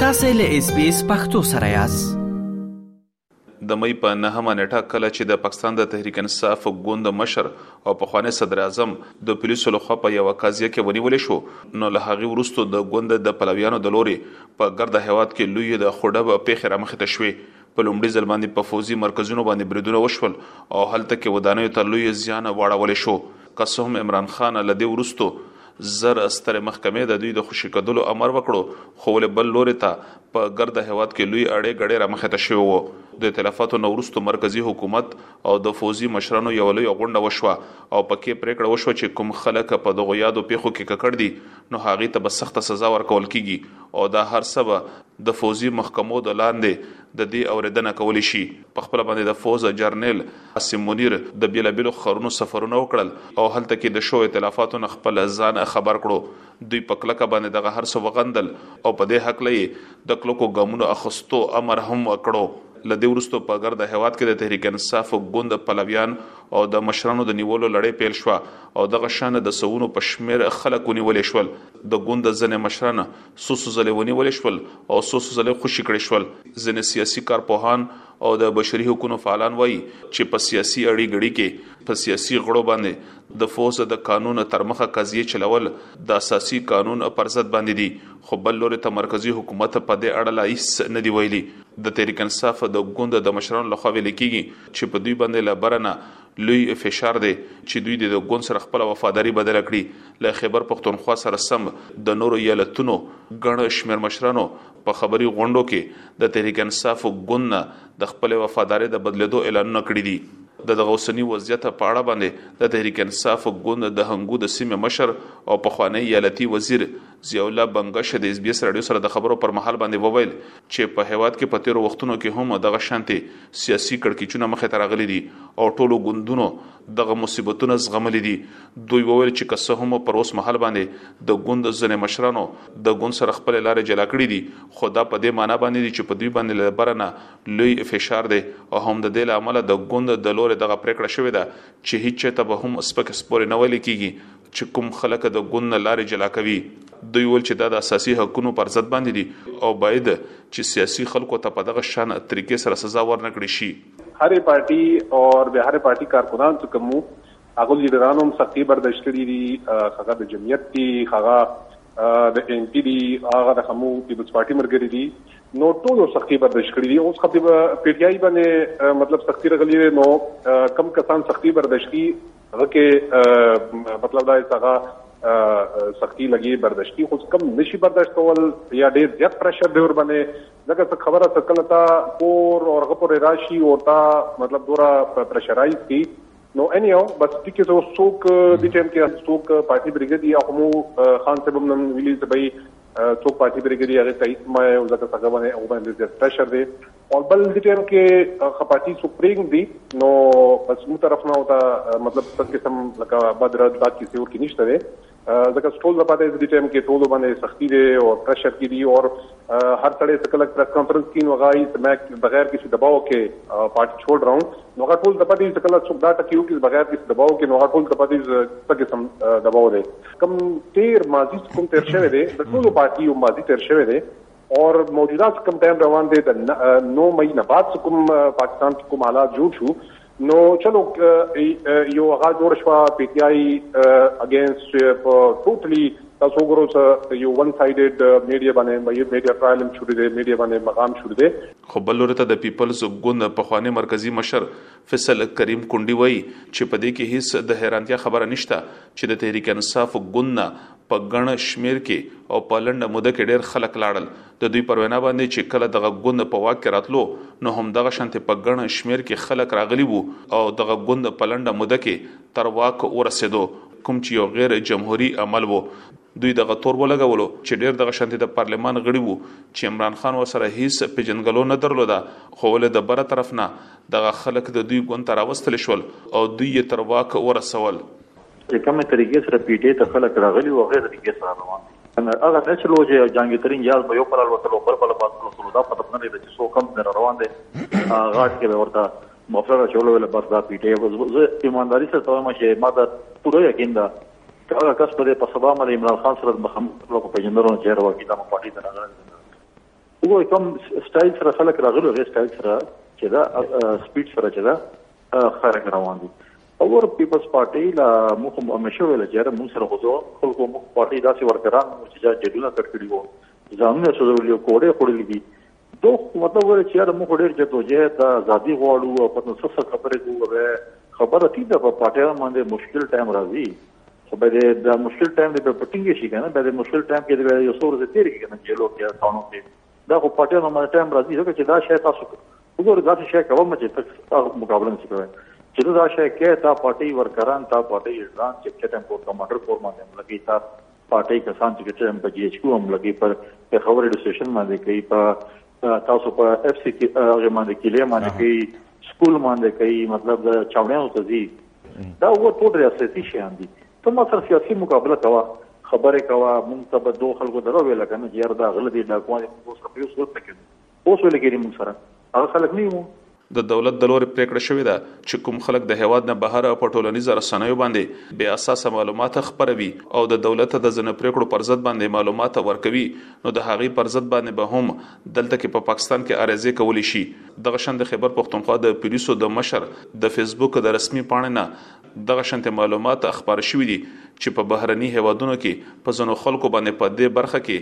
تاسو له اس بي اس پختو سره یاست د مې په نهمه نیټه کله چې د پاکستان د تحریک انصاف ګوند مشر او پخوانی صدر اعظم د پولیسو لخوا په یو قضیه کې ونیول شو نو له هغه وروسته د ګوند د پلویانو د لوري په ګرد هواد کې لوی د خړب پیښه رامخ ته شوې په لومړي ځل باندې په فوځي مرکزونو باندې بریدونه وشول او هلته کې ودانیو ته لوی زیان واړول شو که څه هم عمران خان له دې وروسته زر سترې محکمې د دوی د خوشې کدلو امر وکړو خو ولې بل لورې ته په ګرده هیواد کې لوی اړې ګړې را مخې ته شوې وو د تلفاتو نه وروسته مرکزي حکومت او د فوځي مشرانو یو لوی غونډه وشوه او په کې پریکړه وشوه چې کوم خلک په دغو یادو پیښو کې ککړ دي نو هغوی ته به سخته سزا ورکول کیږي او دا هر څه به د فوځي محکمو د لاندې د دې اورېدنه کولې شي. په خپله باندې د فوځ جرنېل عاصم منير د بېلا بېلو ښارونو سفرونه وکړل او هلته کې د شوو اتلافاتو نه خپل ځان خبر کړو. دوی په کلکه باندې دغه هر څه وغندل او په دې هکله يې د کلکو ګامونو اخستو امر هم وکړو. له دې وروسته په ګرده هېواد کې د تحريک انصاف ګوند پلويان او د مشرانو د نيولو لړۍ پېل شوه او دغه شان د سوونو په شمېر خلک ونيولې شول. د ګوند ځنې مشران څو څو ځلې ونیول شول او څو څو ځلې خوشې کړې شول. ځینې سیاسي کارپوهان او د بشري حقونو فعالان وايي چې په سیاسي اړي ګړي کې په سیاسي غړو باندې د فوځ د قانون ترمخه قضیې چلول د اساسي قانون پرضد باندې دي خو بل لوري ته مرکزي حکومت په دې اړه لا هیڅ نه دي ویلي. د تحریک انصاف د ګوند د مشرانو لخوا ویل کیږي چې په دوی باندې له بره نه لوی فشار دی چې دوی دې د ګوند سره خپله وفاداري بدله کړي، له خېبر پښتونخوا سره سم د نورو ایالتونو ګڼ شمېر مشرانو په خبري غونډو کې د تحریک انصاف ګوند نه د خپلې وفادارۍ د بدلېدو اعلانونه کړي دي. د دغه اوسني وضعیت په اړه باندې د تحریک انصاف ګوند د هنګو د سیمې مشر او پخوانی ایالتي وزیر ضیاء الله بنګش د اس بي اس راډیو سره د خبرو پر مهال باندې وویل چې په هېواد کې په تېرو وختونو کې هم دغه شانتې سیاسي کړکیچونه مخ ته راغلي دي او ټولو ګوندونو دغه مصیبتونه زغملي دي. دوی وویل چې که څه هم پر اوس مهال باندې د ګوند ځینې مشرانو د ګوند سره خپلې لارې جلا کړې دي خو دا په دې مانا باندې دي چې په دوی باندې له بره نه لوی فشار دی او هم د دې له امله د ګوند د لورې دغه پریکړه شوې ده چې هیچا ته به هم سپکې سپورې نه ویل کیږي چې کوم خلک د ګوند نه لارې جلا کوي. دوی وویل چې دا د اساسي حقونو پر ضد باندې دي او باید چې سیاسي خلکو ته په دغه شان طریقې سره سزا ورنه کړې شي. هرې پارټي او د هرې پارټي کارکنان چې کوم وو هغو لیډرانو هم سختې برداشت کړې دي، هغه د جمعیت دي، هغه د اېن پي دي، هغه د خمو پیپلز پارټي ملګري دي، نو ټولو سختې برداشت کړې دي. اوس خو په پي ټي آی باندې مطلب سختي راغلي دي، نو کوم کسان سختې برداشت کوي، هغه کې مطلب دا چې هغه سختی لګي برداشتي خو کم نشي برداشت کول یا ډیر زیات پرشر دی ور باندې ځکه څه خبره څه کله تا کور او هغه پر راشي او تا مطلب دورا پرشرایز کی نو اني او بس ټیکې زو څوک د ټیم کې څوک پارټي بریګدي یا مو خان صاحب هم نن ویلي چې بای څوک پارټي بریګدي هغه تایید ما او ځکه څنګه باندې او باندې زیات پرشر دی او بل دې ټیم کې خپاټي سو پرېګ دي نو بس مو طرف نه وتا مطلب څه قسم لکه بدر د باد کیسه ور کې نشته وي ځکه ټول د پاتې دې ټیم کې ټول باندې سختی دي او پرشر کې دي او هر تړې څه کله پریس کانفرنس کې نو غاي سماک بغیر کسی دباو کې پارټي چھوڑ رہا ہوں نو غا ټول د پاتې څه کله څوک دا ټکیو کې بغیر کسی دباو کې نو غا ټول د پاتې څه قسم دباو دي کم تیر ماضی کوم تیر شوی دي د ټول پارټي او ماضی تیر شوی دي اور موجوده څه کوم ټایم روان دی د 9 مئی نه بعد څه کوم پاکستان کې کوم حالات جوړ شو نو چلو یو هغه جوړ شو پی ټی آی اگینست په ټوټلی تاسو ګورو چې یو ون سایډډ میډیا باندې مې میډیا ټرایل هم شروع دی میډیا باندې مقام شروع دی خو بل لوري ته د پیپلز ګوند پخوانی مرکزي مشر فیصل کریم کونډي وايي چې په دې کې هیڅ د حیرانتیا خبره نشته چې د تحریک انصاف ګوند نه په ګڼ شمیر کې او په لنډه موده کې ډیر خلک لاړل د دوی پر وینا باندې چې کله دغه ګوند په واک کې راتلو نو هم دغه شانته په ګڼ شمیر کې خلک راغلي وو او دغه ګوند په لنډه موده کې تر واک ورسېدو کوم چې یو غیر جمهوریت عمل وو دوی دغه تور ولګولو چې ډیر دغه شانتي د پارلمان غړي وو چې عمران خان ورسره هیڅ پیژنګلو نه درلوده خو ول د بره طرف نه دغه خلک د دوی ګوند ته راوستل شول او دوی یې تر واکه ورسول. چې کومې طریقې سره پي ټي ته خلک راغلي وو هغې طریقې سره روان دي. هغه نه چلو چې جهانګیر ترین جهاز به یو پل الوتل او بل پل به الوتلو دا پته به نه لګیده چې څو کم زره روان دی غاټ کې به یې ورته مفلر اچولو ویل بس دا پي ټي اوس به زه ایمانداري سره ته وایم چې ما ته پوره یقین ده که هغه کس به دی په سبا باندې عمران خان سره مخامخ کړو په پېژندلو نه چې یاره واقعي دا نو پارټي ته راغلی دی وګورئ کوم سټایل سره خلک راغلي هغه سټایل سره چې دا سپیډ سره چې دا خلک روان دي اور پیپلز پارټي لا موږ هم همیشه ویل چې را موږ سره غوځو خلکو موږ پارټي داسې ورکران مو چې جا جدونه کټ کړی وو ځانونه سوزولې کوړې خورلې دي دوه مطلب ور چې را موږ ډېر جدوجه دا ازادي غواړو او په نو څه خبرې کوو خبره تیزه په پټه باندې مشکل ټایم راځي خو به د دا مشکل ټایم دی په ټینګ شي کنه به د مشکل ټایم کې د یو څور زه تیر کنه جیلو کې قانون کې دا خو پټه نو مې ټایم راځي هغه چې دا شی تاسو وګوره دا شی کوم چې تاسو مقابله نشي کوي چې دا شی کې تا پټي ورکران تا پټي ځان چې کټم کور کمانډر کور باندې لګي تا پټي کسان چې کټم په جی ایچ کو هم لګي پر خبرې د سټیشن باندې کوي په تاسو په اف سي کې هغه باندې کې له باندې کوي سکول مانده کوي مطلب د چاونیانو ته ځي دا و ټول ریاستي شیان دي ته ما سره سیاسي مقابله کوه خبره کوه مونږ ته به دوه خلکو دغه ویل کنه چې یار دا غل دي دا کوم اوس په یو صورت کې اوس ویل کېږي مونږ سره هغه خلک نه یو د دولت د لوري پریکړه شوې ده چې کوم خلک د هواد نه بهر په ټولنیزو رسنیو باندې بې اساسه معلومات خبروي او د دولت د ځنې پریکړو پر ضد باندې معلومات ورکوي نو د هغې پر ضد باندې به هم دلته کې په پاکستان کې عريضې کولې شي. دغه شان د خېبر پښتونخوا د پوليسو د مشر د فېسبوک د رسمي پاڼې نه دغه شانتې معلومات خپاره شوي دي چې په بهرني هېوادونو کې په ځينو خلکو باندې په دې برخه کې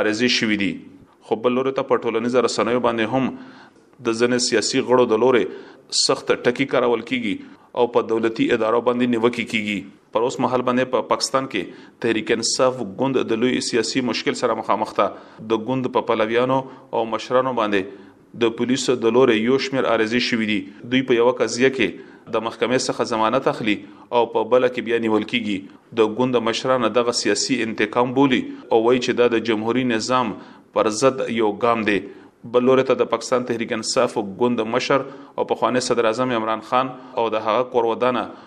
عريضې شوي دي خو بل لوري ته په ټولنيزه رسنيو باندې هم د ځينې سياسي غړو د لورې سخت ټکي کارول کېږي او په دولتي ادارو باندې نيوکې کېږي. پر اوس مهال باندې په پاکستان کې تحریک انصاف ګوند د لوی سیاسي مشکل سره مخامخ ده د ګوند په پلویانو او مشرانو باندې د پولیسو د لورې یو شمیر عارضې شوې دي دوی په یو قضیه کې د محکمې څخه ضمانت اخلي او په بل کې بیا نیول کیږي د ګوند مشران دغه سیاسي انتقام بولی او وایي چې دا د جمهوریت نظام پر ضد یو ګام دی بل لوري ته د پاکستان تحریک انصاف ګوند مشر او پخوانی صدر اعظم عمران خان او د هغه کورودانه